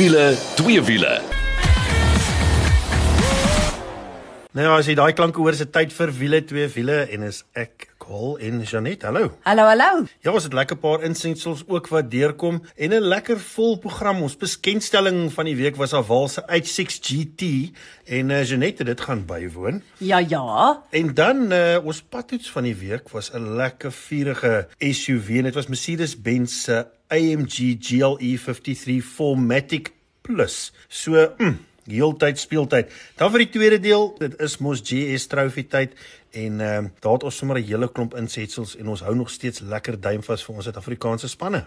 wiele, twee wiele. Nou ja, as jy daai klanke hoor, is dit tyd vir wiele twee wiele en is ek Col en Janet. Hallo. Hallo, hallo. Ja, ons het lekker paar insingsels ook wat deurkom en 'n lekker vol program. Ons bekendstelling van die week was haar Walse H6 GT en uh, Janet het dit gaan bywoon. Ja, ja. En dan uh, ons padtoets van die week was 'n lekker vurige SUV en dit was Mercedes-Benz se AMG GLE 53 4MATIC Plus. So, mm, heeltyd speeltyd. Dan vir die tweede deel, dit is mos GS Trophy tyd en ehm uh, daar het ons sommer 'n hele klomp insetsels en ons hou nog steeds lekker duim vas vir ons Suid-Afrikaanse spanne.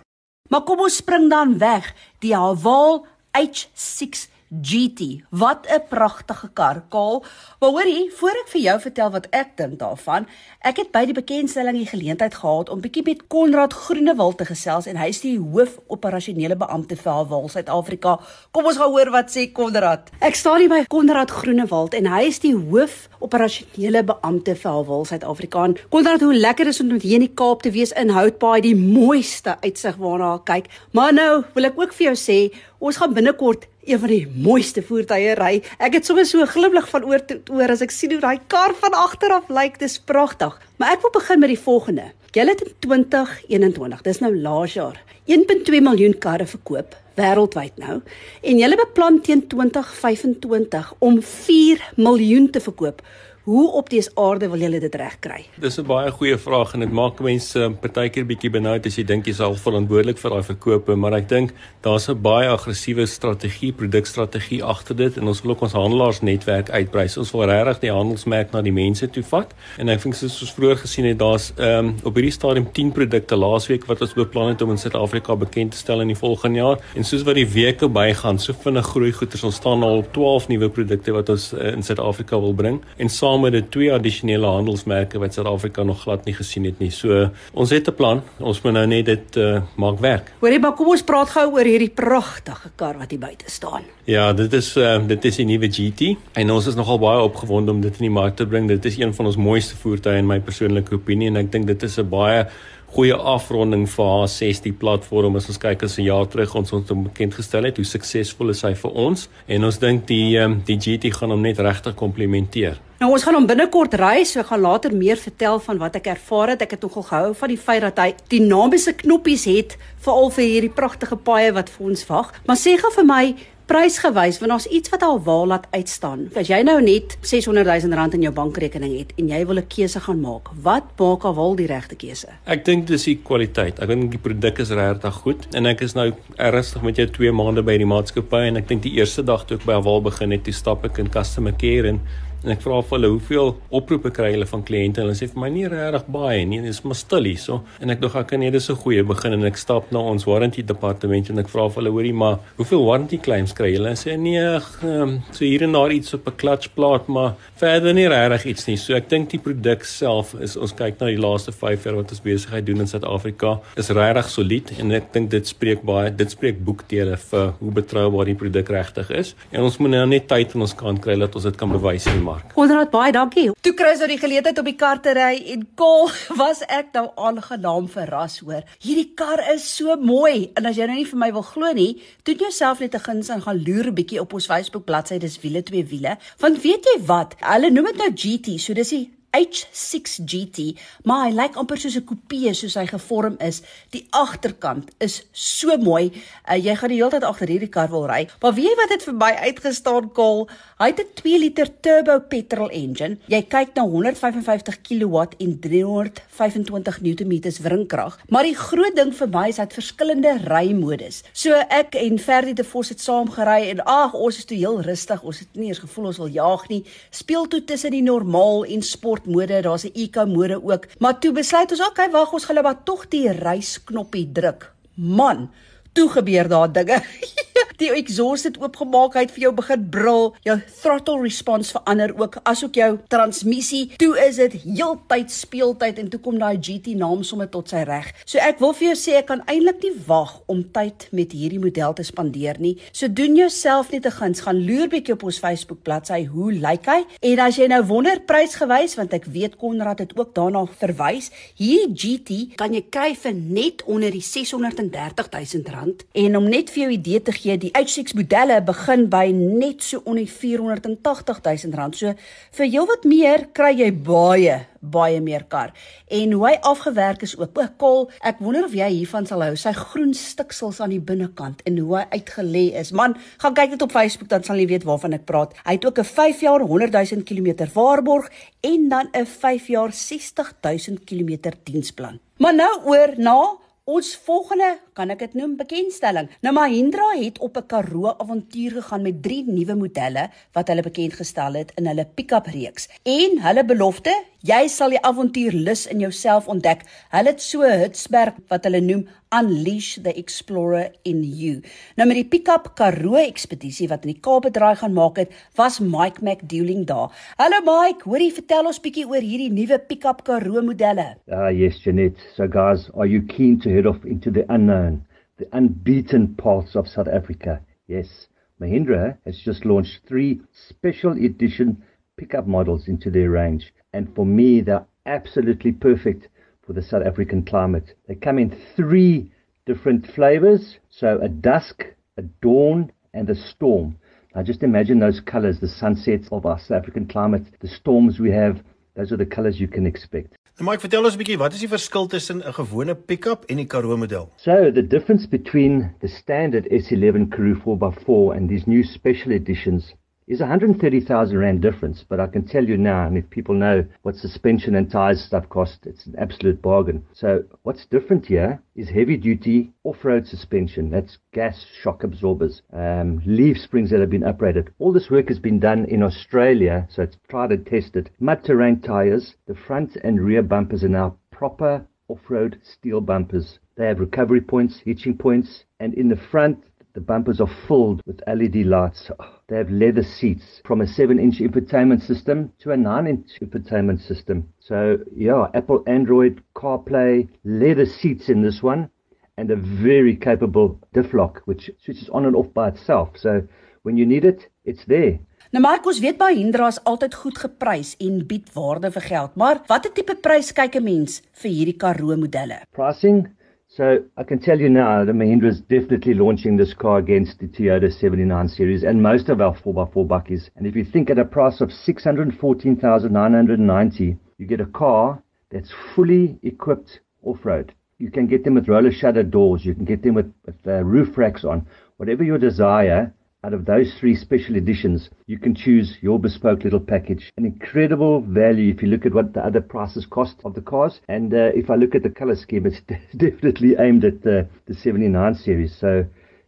Maar kom ons spring dan weg. Die Haval H6 GT. Wat 'n pragtige kar, Kaal. Maar hoorie, voor ek vir jou vertel wat ek dink daarvan, ek het by die bekendstelling die geleentheid gehad om bietjie met Konrad Groenewald te gesels en hy is die hoof operasionele beampte vir Haval Suid-Afrika. Kom ons gaan hoor wat sê Konrad. Ek staan hier by Konrad Groenewald en hy is die hoof operasionele beampte vir Haval Suid-Afrika. Konrad, hoe lekker is om hier in die Kaap te wees in Houtbaai, die mooiste uitsig waarna ek kyk. Maar nou wil ek ook vir jou sê, ons gaan binnekort een van die mooiste voertuie ry. Ek het sommer so 'n glimlag van oor tot oor as ek sien hoe daai kar van agter af lyk. Dis pragtig. Maar ek wil begin met die volgende. Julle het in 2021, dis nou laas jaar, 1.2 miljoen karre verkoop wêreldwyd nou en julle beplan teen 2025 om 4 miljoen te verkoop. Hoe op dese aarde wil julle dit regkry? Dis 'n baie goeie vraag en dit maak mense uh, partykeer bietjie benoud as jy dink jy sal verantwoordelik vir daai verkope, maar ek dink daar's 'n baie aggressiewe strategie, produkstrategie agter dit en ons wil ook ons handelaarsnetwerk uitbrei. Ons wil regtig die handelsmerk na die mense toe vat en ek dink soos ons vroeër gesien het, daar's um, op hierdie stadium 10 produkte laasweek wat ons beplan het om in Suid-Afrika bekend te stel in die volgende jaar en soos wat die weke bygaan, so vinnig groei goeder. Ons staan al op 12 nuwe produkte wat ons uh, in Suid-Afrika wil bring en saam saam met die twee addisionele handelsmerke wat Suid-Afrika nog glad nie gesien het nie. So ons het 'n plan. Ons moet nou net dit uh, maak werk. Hoorie, maar kom ons praat gou oor hierdie pragtige kar wat hier buite staan. Ja, dit is uh, dit is 'n nuwe GT en ons is nogal baie opgewonde om dit in die mark te bring. Dit is een van ons mooiste voertuie in my persoonlike opinie en ek dink dit is 'n baie goeie afronding vir haar 60 platform as ons kyk as 'n jaar terug ons ons hom bekend gestel het hoe suksesvol is hy vir ons en ons dink die um, die GT gaan hom net regtig komplementeer. Nou ons gaan hom binnekort ry, so ek gaan later meer vertel van wat ek ervaar het. Ek het nogal gehou van die feit dat hy dinamiese knoppies het veral vir hierdie pragtige paaie wat vir ons wag. Maar sê gou vir my, prysgewys want daar's iets wat al waar laat uitstaan. As jy nou net 600 000 rand in jou bankrekening het en jy wil 'n keuse gaan maak, wat maak al wel die regte keuse? Ek dink dis die kwaliteit. Ek dink die produk is regtig goed en ek is nou ernstig met jou 2 maande by die maatskappy en ek dink die eerste dag toe ek by Awal begin het, toe stap ek in customer care en En ek vra vir hulle hoeveel oproepe kry hulle van kliënte en hulle sê vir my nie regtig baie nie, dis maar stil hier so. En ek dink ek kan nie dis 'n goeie begin en ek stap na ons warranty departement en ek vra vir hulle hoorie maar hoeveel warranty claims kry julle? En sê nee, um, so hier en daar iets op 'n clutchplaat, maar verder nie regtig iets nie. So ek dink die produk self is ons kyk na die laaste 5 jaar wat ons besigheid doen in Suid-Afrika is regtig solied en ek dink dit spreek baie dit spreek boekdele vir hoe betroubaar die produk regtig is. En ons moet nou net tyd in ons kant kry dat ons dit kan bewys in Mark. Konrad, baie dankie. Toe kry ons nou die geleentheid om die kar te ry en kol was ek nou aangenaam verras hoor. Hierdie kar is so mooi en as jy nou nie vir my wil glo nie, doen jouself net 'n guns en gaan loer 'n bietjie op ons Facebook bladsy, dis wiele twee wiele. Want weet jy wat? Hulle noem dit nou GT, so dis die H6 GT, maar hy lyk amper soos 'n kopie soos hy gevorm is. Die agterkant is so mooi. Uh, jy gaan die hele tyd agter hierdie kar wil ry. Maar weet jy wat het vir my uitgestaan kol? Hy het 'n 2 liter turbo petrol engine. Jy kyk na 155 kW en 325 Nm wringkrag. Maar die groot ding vir my is dat verskillende rymodus. So ek en Ferdie te Vos het saam gery en ag, ons is toe heel rustig. Ons het nie eens gevoel ons wil jaag nie. Speel toe tussen die normaal en sport mode, daar's 'n eco mode ook. Maar toe besluit ons, okay, wag, ons gaan nou maar tog die reisknoppie druk. Man, toe gebeur daar dinge. die exhaust het oopgemaak, hy het vir jou begin brul. Jou throttle response verander ook, asook jou transmissie. Toe is dit heeltyd speeltyd en toe kom daai GT naam sommer tot sy reg. So ek wil vir jou sê ek kan eintlik nie wag om tyd met hierdie model te spandeer nie. So doen jouself net 'n guns, gaan loer bietjie op ons Facebook bladsy, hoe lyk hy? En as jy nou wonder prysgewys want ek weet Konrad het ook daarna verwys, hierdie GT kan jy kry vir net onder die 630 000 rand en om net vir jou idee te gee die H6 modelle begin by net so onder 480 000 rand. So vir heelwat meer kry jy baie baie meer kar. En hoe hy afgewerk is ook. O, kol, ek wonder of jy hiervan sal hou. Sy groen stiksels aan die binnekant en hoe hy uitgelê is. Man, gaan kyk dit op Facebook dan sal jy weet waarvan ek praat. Hy het ook 'n 5 jaar 100 000 km waarborg en dan 'n 5 jaar 60 000 km diensplan. Maar nou oor na Ons volgende, kan ek dit noem, bekendstelling. Nou Mahindra het op 'n Karoo avontuur gegaan met drie nuwe modelle wat hulle bekend gestel het in hulle pick-up reeks. En hulle belofte, jy sal die avontuurlus in jouself ontdek. Hulle het so 'n hitsberg wat hulle noem Unleash the Explorer in You. Nou met die pick-up Karoo ekspedisie wat in die Kaap bedraai gaan maak het, was Mike McDouling daar. Hallo Mike, hoorie vertel ons bietjie oor hierdie nuwe pick-up Karoo modelle. Ah yes, Janet. So guys, are you keen to head off into the unknown, the unbeaten paths of South Africa? Yes. Mahindra has just launched three special edition pickup models into their range, and for me, they're absolutely perfect for the South African climate. They come in three different flavors. So a dusk, a dawn, and a storm. Now just imagine those colors, the sunsets of our South African climate, the storms we have. Those are the colors you can expect. Nou Mike, vertel ons 'n bietjie, wat is die verskil tussen 'n gewone pick-up en die Karoo model? So, the difference between the standard S11 Karoo 4x4 and these new special editions is 130,000 Rand difference, but I can tell you now, and if people know what suspension and tires stuff cost, it's an absolute bargain. So what's different here is heavy duty off-road suspension. That's gas shock absorbers, um, leaf springs that have been upgraded. All this work has been done in Australia, so it's tried and tested. Mud terrain tires, the front and rear bumpers are now proper off-road steel bumpers. They have recovery points, hitching points, and in the front, the bumpers are filled with LED lights. They have leather seats from a 7 inch infotainment system to a 9 inch infotainment system. So, yeah, Apple Android, CarPlay, leather seats in this one, and a very capable diff lock, which switches on and off by itself. So, when you need it, it's there. Nou Marcos weet Mahindra is altyd goed geprys en bied waarde vir geld, maar watter tipe prys kyk 'n mens vir hierdie Karoo modelle? Pricing So I can tell you now that Mahindra is definitely launching this car against the Toyota 79 series and most of our 4x4 buckies. And if you think at a price of 614,990, you get a car that's fully equipped off-road. You can get them with roller shutter doors. You can get them with, with uh, roof racks on. Whatever your desire, out of those three special editions, you can choose your bespoke little package. An incredible value if you look at what the other prices cost of the cars. And uh, if I look at the color scheme, it's definitely aimed at the, the 79 series. So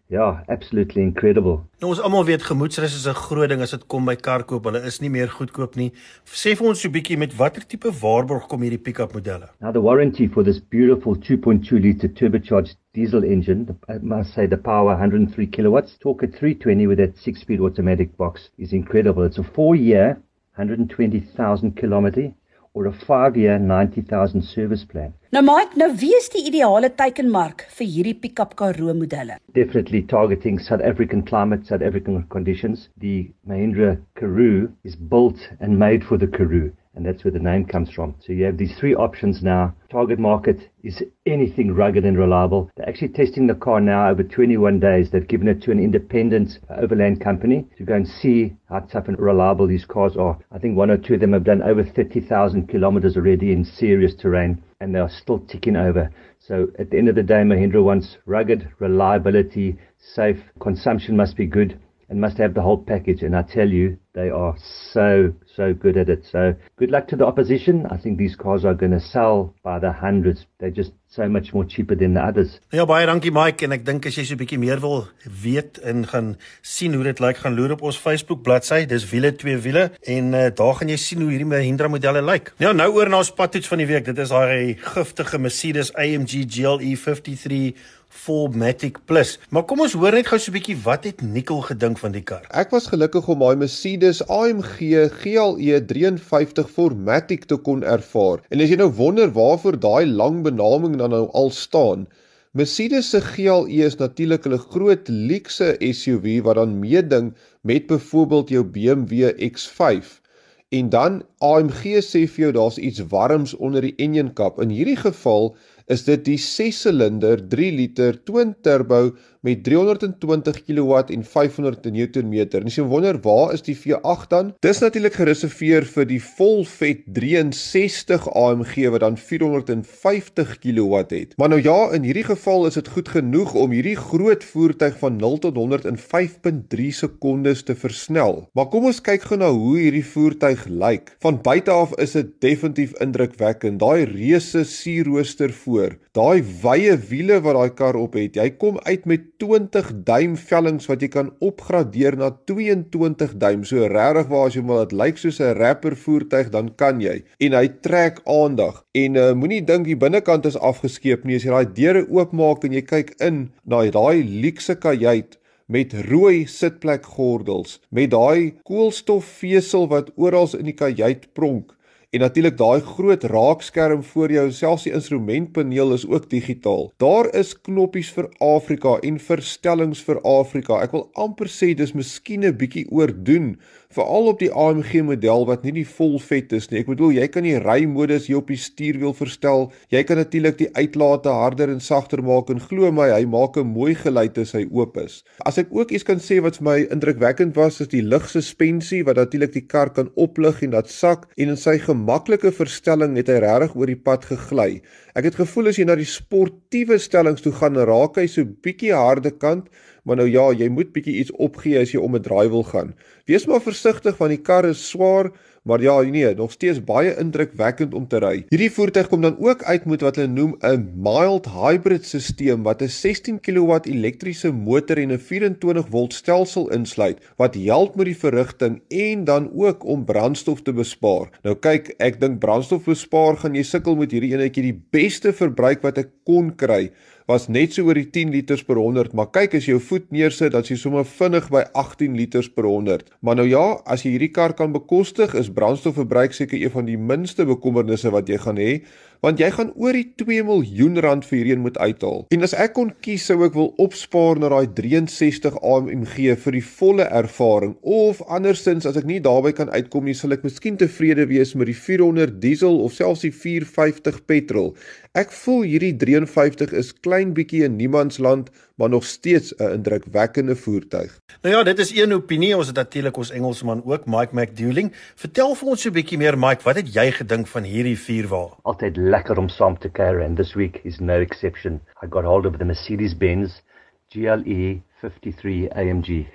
Ja, absolutely incredible. Nou ons almal weet gemoedsrus is 'n groot ding as dit kom by karkoop. Hulle is nie meer goedkoop nie. Sê vir ons so 'n bietjie met watter tipe waarborg kom hierdie pick-up modelle? Now the warranty for this beautiful 2.2 liter turbocharged diesel engine, I must say the power 103 kilowatts, torque at 320 with that 6-speed automatic box is incredible. It's a 4-year 120,000 kilometer or a 5-year 90,000 service plan. Nou Mike, nou wie is die ideale teikenmark vir hierdie pick-up Karoo modelle? Definitely targeting South African climate, South African conditions. The Mahindra Karoo is built and made for the Karoo. And that's where the name comes from. So you have these three options now. Target market is anything rugged and reliable. They're actually testing the car now over 21 days. They've given it to an independent uh, overland company to go and see how tough and reliable these cars are. I think one or two of them have done over 30,000 kilometers already in serious terrain and they are still ticking over. So at the end of the day, Mahindra wants rugged reliability, safe, consumption must be good and must have the whole package. And I tell you, they are so, so good at it. So good luck to the opposition. I think these cars are going to sell by the hundreds. They're just so much more cheaper than the others. Ja, baie dankie Mike en ek dink as jy so 'n bietjie meer wil weet en gaan sien hoe dit lyk, gaan loer op ons Facebook bladsy. Dis wiele twee wiele en uh, daar gaan jy sien hoe hierdie Mahindra modelle lyk. Ja, nou oor na ons padtoets van die week. Dit is daai giftige Mercedes AMG GLE 53 4Matic Plus. Maar kom ons hoor net gou so 'n bietjie wat het Nicole gedink van die kar. Ek was gelukkig om my Mercedes AMG GLE 53 4Matic te kon ervaar. En as jy nou wonder waarvoor daai lang benaming dan nou al staan, Mercedes se GLE is natuurlik hulle groot luukse SUV wat dan meeding met byvoorbeeld jou BMW X5. En dan AMG sê vir jou daar's iets warms onder die enjin kap. In hierdie geval is dit die 6-silinder 3 liter twin turbo met 320 kW en 500 Nm. En as jy wonder waar is die V8 dan? Dis natuurlik gereserveer vir die volvet 63 AMG wat dan 450 kW het. Maar nou ja, in hierdie geval is dit goed genoeg om hierdie groot voertuig van 0 tot 100 in 5.3 sekondes te versnel. Maar kom ons kyk gou na hoe hierdie voertuig lyk. Van buite af is dit definitief indrukwekkend. Daai reuse sierrooster voor, daai wye wiele wat daai kar op het. Jy kom uit met 20 duim vellings wat jy kan opgradeer na 22 duim. So regtig waar as jy wil dit lyk soos 'n rapper voertuig dan kan jy. En hy trek aandag. En uh, moenie dink die binnekant is afgeskeep nie. As jy daai deure oopmaak en jy kyk in na daai luukse kajuit met rooi sitplekgordels, met daai koolstofvesel wat oral in die kajuit pronk En natuurlik daai groot raakskerm voor jou, selfs die instrumentpaneel is ook digitaal. Daar is knoppies vir Afrika en verstellings vir Afrika. Ek wil amper sê dis miskien 'n bietjie oordoen veral op die AMG model wat nie die vol vet is nie. Ek bedoel jy kan die rymodus hier op die stuurwiel verstel. Jy kan natuurlik die uitlaate harder en sagter maak en glo my, hy maak 'n mooi geluid as hy oop is. As ek ook iets kan sê wat vir my indrukwekkend was, is die lugsuspensie wat natuurlik die kar kan oplig en dat sak en in sy gemaklike verstelling het hy regtig oor die pad gegly. Ek het gevoel as jy na die sportiewe stellings toe gaan, raak hy so bietjie harde kant, maar nou ja, jy moet bietjie iets opgee as jy om 'n draai wil gaan. Wees maar versigtig want die kar is swaar, maar ja, nee, nog steeds baie indrukwekkend om te ry. Hierdie voertuig kom dan ook uit met wat hulle noem 'n mild hybrid stelsel wat 'n 16 kW elektriese motor en 'n 24 volt stelsel insluit wat help met die verrigting en dan ook om brandstof te bespaar. Nou kyk, ek dink brandstof bespaar gaan jy sukkel met hierdie enetjie die beste verbruik wat ek kon kry was net so oor die 10 liters per 100, maar kyk as jy jou voet neersit, dan is jy sommer vinnig by 18 liters per 100. Maar nou ja, as jy hierdie kar kan bekostig, is brandstofverbruik seker een van die minste bekommernisse wat jy gaan hê, want jy gaan oor die 2 miljoen rand vir hierdie moet uithaal. En as ek kon kies, sou ek wil opspaar na daai 63 AMG vir die volle ervaring of andersins as ek nie daarby kan uitkom nie, sal ek miskien tevrede wees met die 400 diesel of selfs die 450 petrol. Ek voel hierdie 53 is klein bietjie in niemandsland, maar nog steeds 'n indrukwekkende voertuig. Nou ja, dit is een opinie. Ons het natuurlik ons Engelsman ook, Mike McDouling. Vertel vir ons so 'n bietjie meer, Mike, wat het jy gedink van hierdie vierwa? Altyd lekker om saam te kuier and this week is no exception. I got hold of the Mercedes-Benz GLE 53 AMG.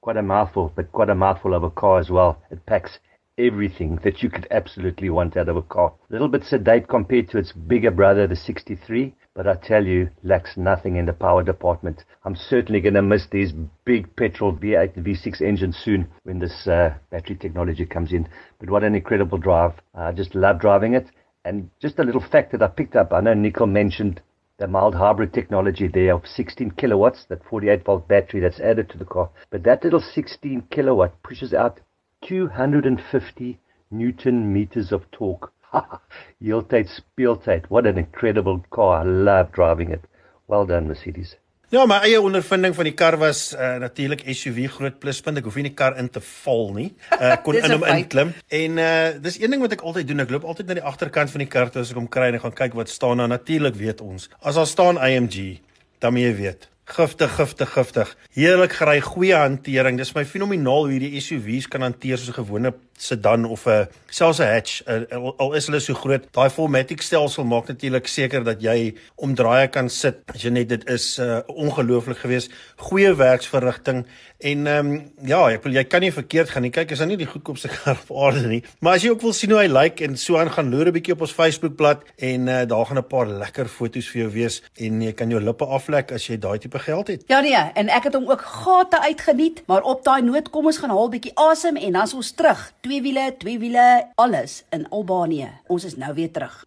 Quite a mouthful, but quite a mouthful of a car as well. It packs everything that you could absolutely want out of a car. A little bit sedate compared to its bigger brother, the 63, but I tell you, lacks nothing in the power department. I'm certainly going to miss these big petrol V8 V6 engines soon when this uh, battery technology comes in. But what an incredible drive. I just love driving it. And just a little fact that I picked up, I know Nicole mentioned the mild hybrid technology there of 16 kilowatts, that 48 volt battery that's added to the car. But that little 16 kilowatt pushes out 250 newton meters of torque. Heeltyd speeltyd. What an incredible car. I love driving it. Well done Mercedes. Ja, my eie ondervinding van die kar was uh, natuurlik SUV groot pluspunt. Ek hoef nie die kar in te val nie. Uh, ek kon in hom inklim. En uh dis een ding wat ek altyd doen. Ek loop altyd na die agterkant van die kar toe as ek hom kry en gaan kyk wat staan daar. Natuurlik weet ons. As daar staan AMG, dan moet jy weet Giftig, giftig, giftig. Heerlik gery, goeie hantering. Dis my fenomenaal hoe hierdie SUV's kan hanteer soos 'n gewone sedan of 'n selfs 'n hatch. Al is hulle so groot, daai Formatic stelsel maak natuurlik seker dat jy omdraai kan sit. Jy net dit is uh, ongelooflik geweest. Goeie werksverrigting en ehm um, ja, ek wil jy kan nie verkeerd gaan nie. Kyk, is nou nie die goedkoopste kar op aarde nie. Maar as jy ook wil sien hoe hy lyk like, en so aan gaan loer 'n bietjie op ons Facebookblad en uh, daar gaan 'n paar lekker foto's vir jou wees en jy kan jou lippe aflek as jy daai tipe geld het. Ja nee, en ek het hom ook gate uitgeniet, maar op daai noot kom ons gaan haal bietjie asem en dan's ons terug. Twee wiele, twee wiele, alles in Albanië. Ons is nou weer terug.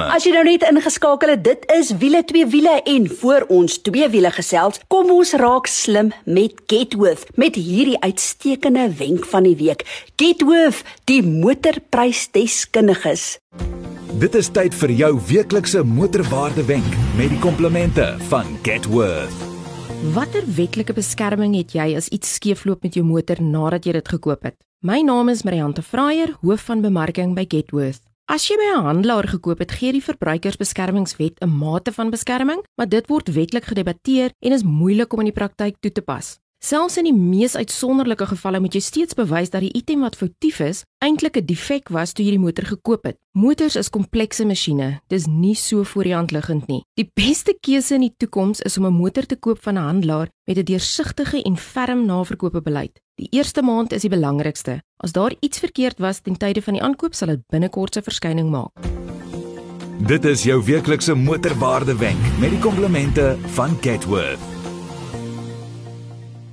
As jy nou net ingeskakel het, dit is wiele twee wiele en voor ons twee wiele gesels, kom ons raak slim met Getworth met hierdie uitstekende wenk van die week. Getworth, die motorprysdeskundiges. Dit is tyd vir jou weeklikse motorwaarde wenk met die komplimente van Getworth. Watter wetlike beskerming het jy as iets skeefloop met jou motor nadat jy dit gekoop het? My naam is Mariante Fraier, hoof van bemarking by Getworth. As jy by 'n handelaar gekoop het, gee die Verbruikersbeskermingswet 'n mate van beskerming, maar dit word wetlik gedebatteer en is moeilik om in die praktyk toe te pas. Selfs in die mees uitsonderlike gevalle moet jy steeds bewys dat die item wat foutief is, eintlik 'n defek was toe jy die motor gekoop het. Motors is komplekse masjiene. Dis nie so voor die hand liggend nie. Die beste keuse in die toekoms is om 'n motor te koop van 'n handelaar met 'n deursigtige en ferm naverkoopbeleid. Die eerste maand is die belangrikste. As daar iets verkeerd was ten tye van die aankoop, sal dit binnekort 'n verskyning maak. Dit is jou weeklikse motorwaarde wenk met die komplimente van Getworth.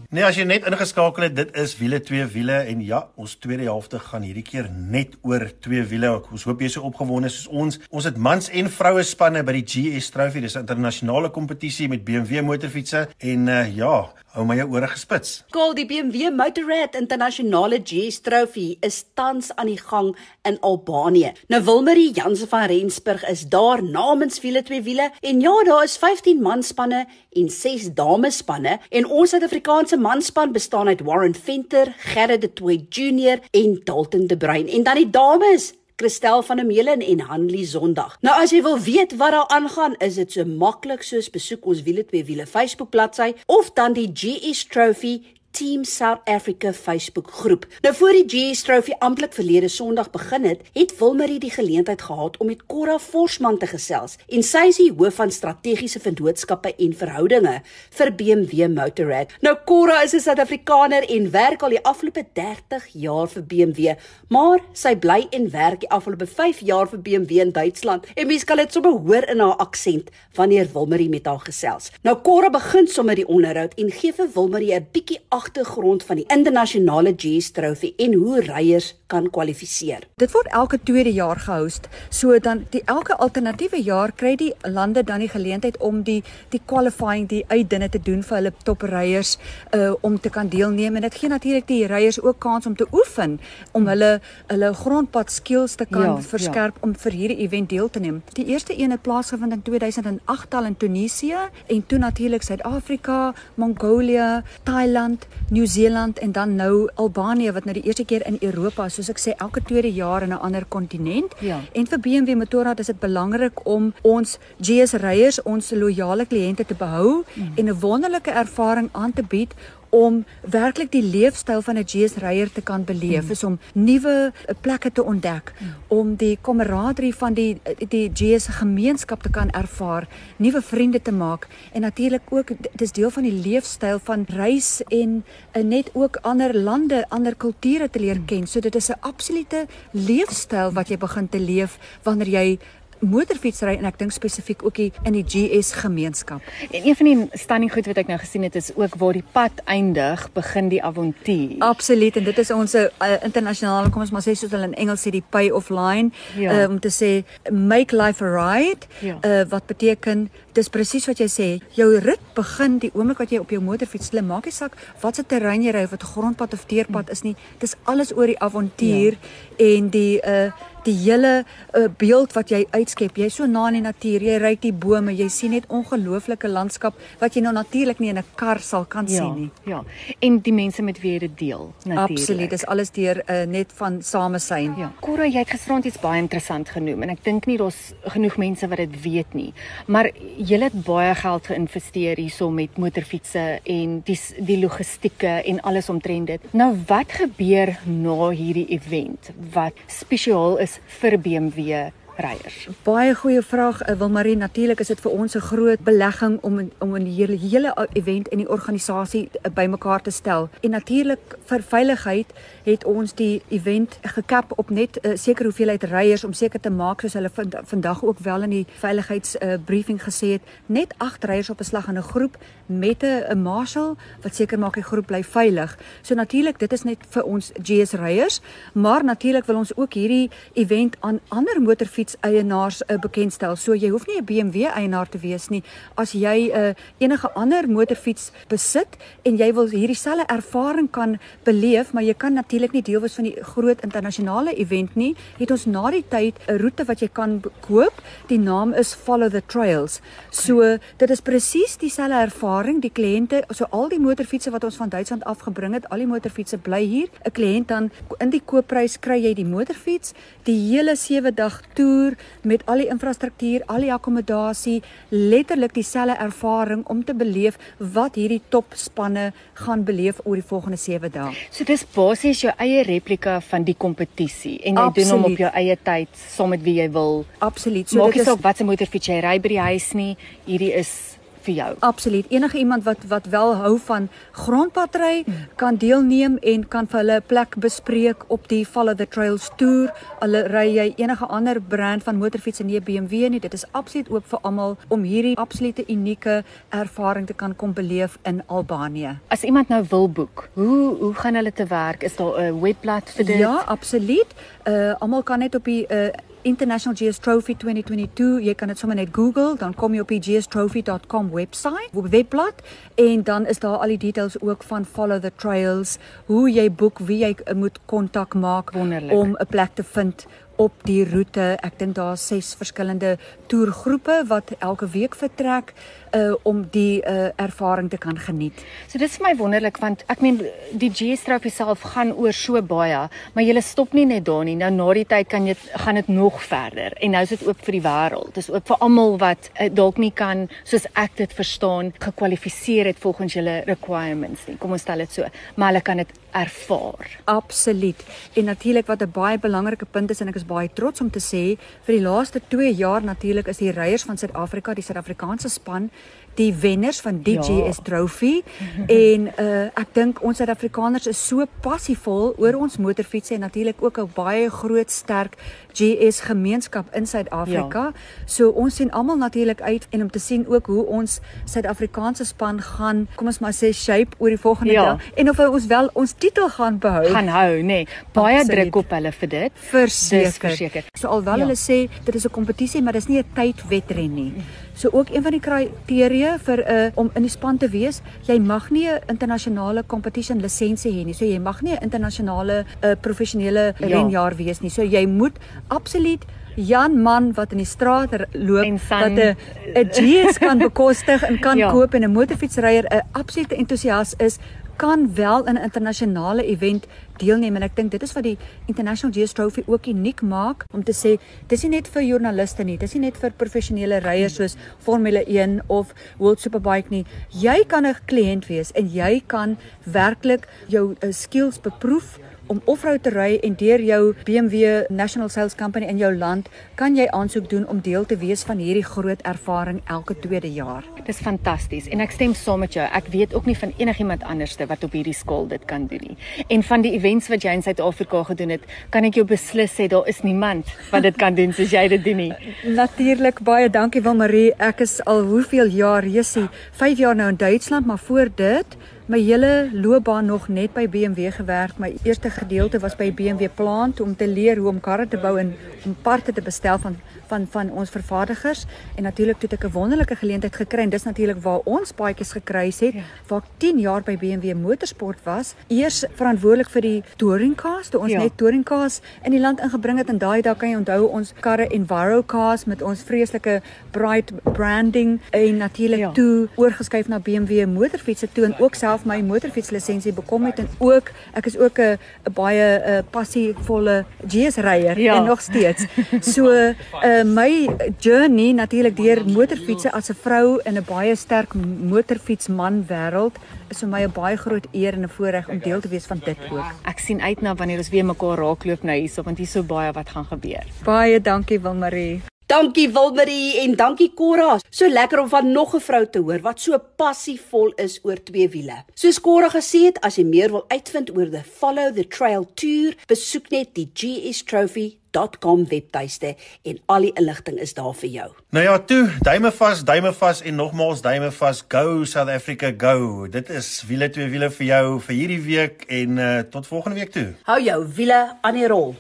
Nee, as jy net ingeskakel het, dit is wiele twee wiele en ja, ons tweede helfte gaan hierdie keer net oor twee wiele. Ons hoop jy is so opgewonde soos ons. Ons het mans en vroue spanne by die GS Trophy. Dis 'n internasionale kompetisie met BMW motorfietsse en uh, ja, hou my jou ore gespits. Kol die BMW Motorrad Internasionale GS Trophy is tans aan die gang in Albanië. Nou Wilmarie Jansen van Rensburg is daar namens wiele twee wiele en ja, daar is 15 manspanne en 6 damespanne en ons Suid-Afrikaanse manspan bestaan uit Warren Venter, Gerard de Tooy Junior en Dalton de Bruin en dan die dames Christel van der Meulen en Hanlie Sondag. Nou as jy wil weet wat daar aangaan, is dit so maklik soos besoek ons wiele twee wiele Facebook bladsy of dan die GS Trophy Team South Africa Facebook groep. Nou voor die GS Trophy amptelik verlede Sondag begin het, het Wilmarie die geleentheid gehad om met Cora Forsman te gesels en sy is die hoof van strategiese vennootskappe en verhoudinge vir BMW Motorrad. Nou Cora is 'n Suid-Afrikaner en werk al die afgelope 30 jaar vir BMW, maar sy bly en werk die afgelope 5 jaar vir BMW in Duitsland. En mens kan dit sommer hoor in haar aksent wanneer Wilmarie met haar gesels. Nou Cora begin sommer die onderhoud en gee vir Wilmarie 'n bietjie agtergrond van die internasionale GS Trophy en hoe ryers kan kwalifiseer. Dit word elke tweede jaar gehost, so dan die elke alternatiewe jaar kry die lande dan die geleentheid om die die qualifying, die uitdinne te doen vir hulle topryers uh om te kan deelneem en dit gee natuurlik die ryers ook kans om te oefen om hulle hulle grondpad skills te kan ja, verskerp ja. om vir hierdie event deel te neem. Die eerste een het plaasgevind in 2008 al in Tunesië en toe natuurlik Suid-Afrika, Mongolië, Thailand, Nieu-Seeland en dan nou Albanië wat nou die eerste keer in Europa, soos ek sê, elke tweede jaar in 'n ander kontinent. Ja. En vir BMW Motorrad is dit belangrik om ons GS ryers, ons loyale kliënte te behou mm. en 'n wonderlike ervaring aan te bied om werklik die leefstyl van 'n GS ryer te kan beleef mm. is om nuwe eh, plekke te ontdek mm. om die kameraderie van die die GS gemeenskap te kan ervaar nuwe vriende te maak en natuurlik ook dis deel van die leefstyl van reis en, en net ook ander lande ander kulture te leer mm. ken so dit is 'n absolute leefstyl wat jy begin te leef wanneer jy motorfietsry en ek dink spesifiek ook in die GS gemeenskap. En een van die stunning goed wat ek nou gesien het is ook waar die pad eindig, begin die avontuur. Absoluut en dit is ons uh, internasionale kom ons maar sê soos hulle in Engels sê die pay of line ja. uh, om te sê make life a ride ja. uh, wat beteken dis presies wat jy sê jou rit begin die oomblik wat jy op jou motorfiets klim maak nie saak wat se terrein jy ry of wat grondpad of teerpad is nie dis alles oor die avontuur ja. en die uh die hele uh, beeld wat jy uitskep. Jy's so na in die natuur. Jy ry die bome, jy sien net ongelooflike landskap wat jy nou natuurlik nie in 'n kar sal kan ja, sien nie. Ja. En die mense met wie jy dit deel, natuurlik. Absoluut. Dis alles deur uh, net van samesyn. Ja. Cora, jy het gisterand iets baie interessant genoem en ek dink nie daar's genoeg mense wat dit weet nie. Maar jy het baie geld geïnvesteer hierso met motorfietsse en die die logistieke en alles omtrent dit. Nou wat gebeur na hierdie event wat spesiaal is vir BMW ryers? Baie goeie vraag, uh, Wilmarie. Natuurlik is dit vir ons 'n groot belegging om om 'n hele hele event en die organisasie uh, bymekaar te stel. En natuurlik vir veiligheid het ons die event gekap op net 'n uh, sekere hoeveelheid ryers om seker te maak soos hulle vind, vandag ook wel in die veiligheids uh, gesê het, net 8 ryers op 'n slag in 'n groep met 'n marshal wat seker maak die groep bly veilig. So natuurlik, dit is net vir ons GS ryers, maar natuurlik wil ons ook hierdie event aan ander motorfiets eienaars uh, bekendstel. So jy hoef nie 'n BMW eienaar te wees nie. As jy 'n uh, enige ander motorfiets besit en jy wil hierdie selfe ervaring kan beleef, maar jy kan natuurlik nie deel wees van die groot internasionale event nie, het ons na die tyd 'n roete wat jy kan koop. Die naam is Follow the Trails. So dit is presies dieselfde ervaring. Die kliënte, so al die motorfietsse wat ons van Duitsland afgebring het, al die motorfietsse bly hier. 'n Kliënt dan in die koopprys kry jy die motorfiets, die hele 7 dag toer met al die infrastruktuur, al die akkommodasie, letterlik dieselfde ervaring om te beleef wat hierdie topspanne gaan beleef oor die volgende 7 dae. So dis basies jou eie replika van die kompetisie en jy Absoluut. doen hom op jou eie tyd saam met wie jy wil. Absoluut. So Maak dit is ook wat se motorfiets jy ry by die huis nie. Hierdie is vir jou. Absoluut. Enige iemand wat wat wel hou van grondpadry hmm. kan deelneem en kan vir hulle 'n plek bespreek op die Follow the Trails toer. Hulle ry jy enige ander brand van motorfiets en nie BMW nie. Dit is absoluut oop vir almal om hierdie absolute unieke ervaring te kan kom beleef in Albanië. As iemand nou wil boek, hoe hoe gaan hulle te werk? Is daar 'n webblad vir dit? Ja, absoluut. Uh almal kan net op die uh International GS Trophy 2022. Jy kan dit sommer net Google, dan kom jy op die gstrophy.com webwerf, webblad en dan is daar al die details ook van Follow the Trails, hoe jy boek, wie jy moet kontak maak Wonderlik. om 'n plek te vind op die roete. Ek dink daar is ses verskillende toergroepe wat elke week vertrek uh om die uh ervaring te kan geniet. So dit is vir my wonderlik want ek meen die GS Trophy self gaan oor so baie, maar jy stop nie net daar nie. Nou na die tyd kan jy gaan dit nog verder en nou is dit oop vir die wêreld. Dit is oop vir almal wat uh, dalk nie kan soos ek dit verstaan gekwalifiseer het volgens julle requirements nie. Kom ons stel dit so, maar hulle kan dit ervaar. Absoluut. En natuurlik wat 'n baie belangrike punt is en ek is baie trots om te sê, vir die laaste 2 jaar natuurlik is die ryeiers van Suid-Afrika, die Suid-Afrikaanse span die wenners van DGS ja. Trophy en uh, ek dink ons Suid-Afrikaners is so passievol oor ons motorfietsse en natuurlik ook 'n baie groot sterk GS gemeenskap in Suid-Afrika. Ja. So ons sien almal natuurlik uit en om te sien ook hoe ons Suid-Afrikaanse span gaan, kom ons maar sê shape oor die volgende ja. dag en of ons wel ons titel gaan behou. Gaan hou, nê. Nee. Baie Absoluut. druk op hulle vir dit. Verseker. Verseker. So alhoewel ja. hulle sê dit is 'n kompetisie, maar dis nie 'n tydwedren nie. So ook een van die kriteria vir 'n uh, om in die span te wees, jy mag nie 'n internasionale competition lisensie hê nie. So jy mag nie 'n internasionale 'n uh, professionele ja. renjaer wees nie. So jy moet absoluut Jan man wat in die straat loop wat 'n 'n GS kan bekostig en kan ja. koop en 'n motorfietsryer 'n absolute entoesias is kan wel in 'n internasionale event deelneem en ek dink dit is wat die International GS Trophy ook uniek maak om te sê dis nie net vir joernaliste nie, dis nie net vir professionele ryers soos Formule 1 of World Superbike nie. Jy kan 'n kliënt wees en jy kan werklik jou uh, skills beproef om offroad te ry en deur jou BMW National Sales Company in jou land kan jy aansoek doen om deel te wees van hierdie groot ervaring elke tweede jaar. Dis fantasties en ek stem saam met jou. Ek weet ook nie van enigiemand anderste wat op hierdie skool dit kan doen nie. En van die events wat jy in Suid-Afrika gedoen het, kan ek jou beslis sê daar is niemand wat dit kan doen soos jy dit doen nie. Natuurlik baie dankie Wilmarie. Ek is al hoeveel jaar, Jessie, 5 jaar nou in Duitsland, maar voor dit my hele loopbaan nog net by BMW gewerk. My eerste gedeelte was by BMW plant om te leer hoe om karre te bou en om parte te bestel van van van ons vervaardigers en natuurlik het ek 'n wonderlike geleentheid gekry en dis natuurlik waar ons paadjies gekry het ja. waar ek 10 jaar by BMW Motorsport was eers verantwoordelik vir die touring cars toe ons ja. net touring cars in die land ingebring het en daai dae kan jy onthou ons karre Enviro cars met ons vreeslike bright branding en natuurlik ja. toe oorgeskuif na BMW motorfietsse toe en ook self self my motorfietslisensie bekom het en ook ek is ook 'n baie 'n passievolle GS ryer Ja. en nog steeds. So uh my journey natuurlik deur motorfietsse as 'n vrou in 'n baie sterk motorfietsman wêreld is vir my 'n baie groot eer en 'n voorreg om deel te wees van dit ook. Ek sien uit na wanneer ons weer mekaar raakloop nou hierso want hier's so baie wat gaan gebeur. Baie dankie Wilmarie. Dankie Wilmarie en dankie Cora. So lekker om van nog 'n vrou te hoor wat so passievol is oor twee wiele. Soos Cora gesê het, as jy meer wil uitvind oor the Follow the Trail Tour, besoek net die gstrophy.com webtuiste en al die inligting is daar vir jou. Nou ja, toe, duime vas, duime vas en nogmaals duime vas. Go South Africa, go. Dit is wiele twee wiele vir jou vir hierdie week en uh, tot volgende week toe. Hou jou wiele aan die rol.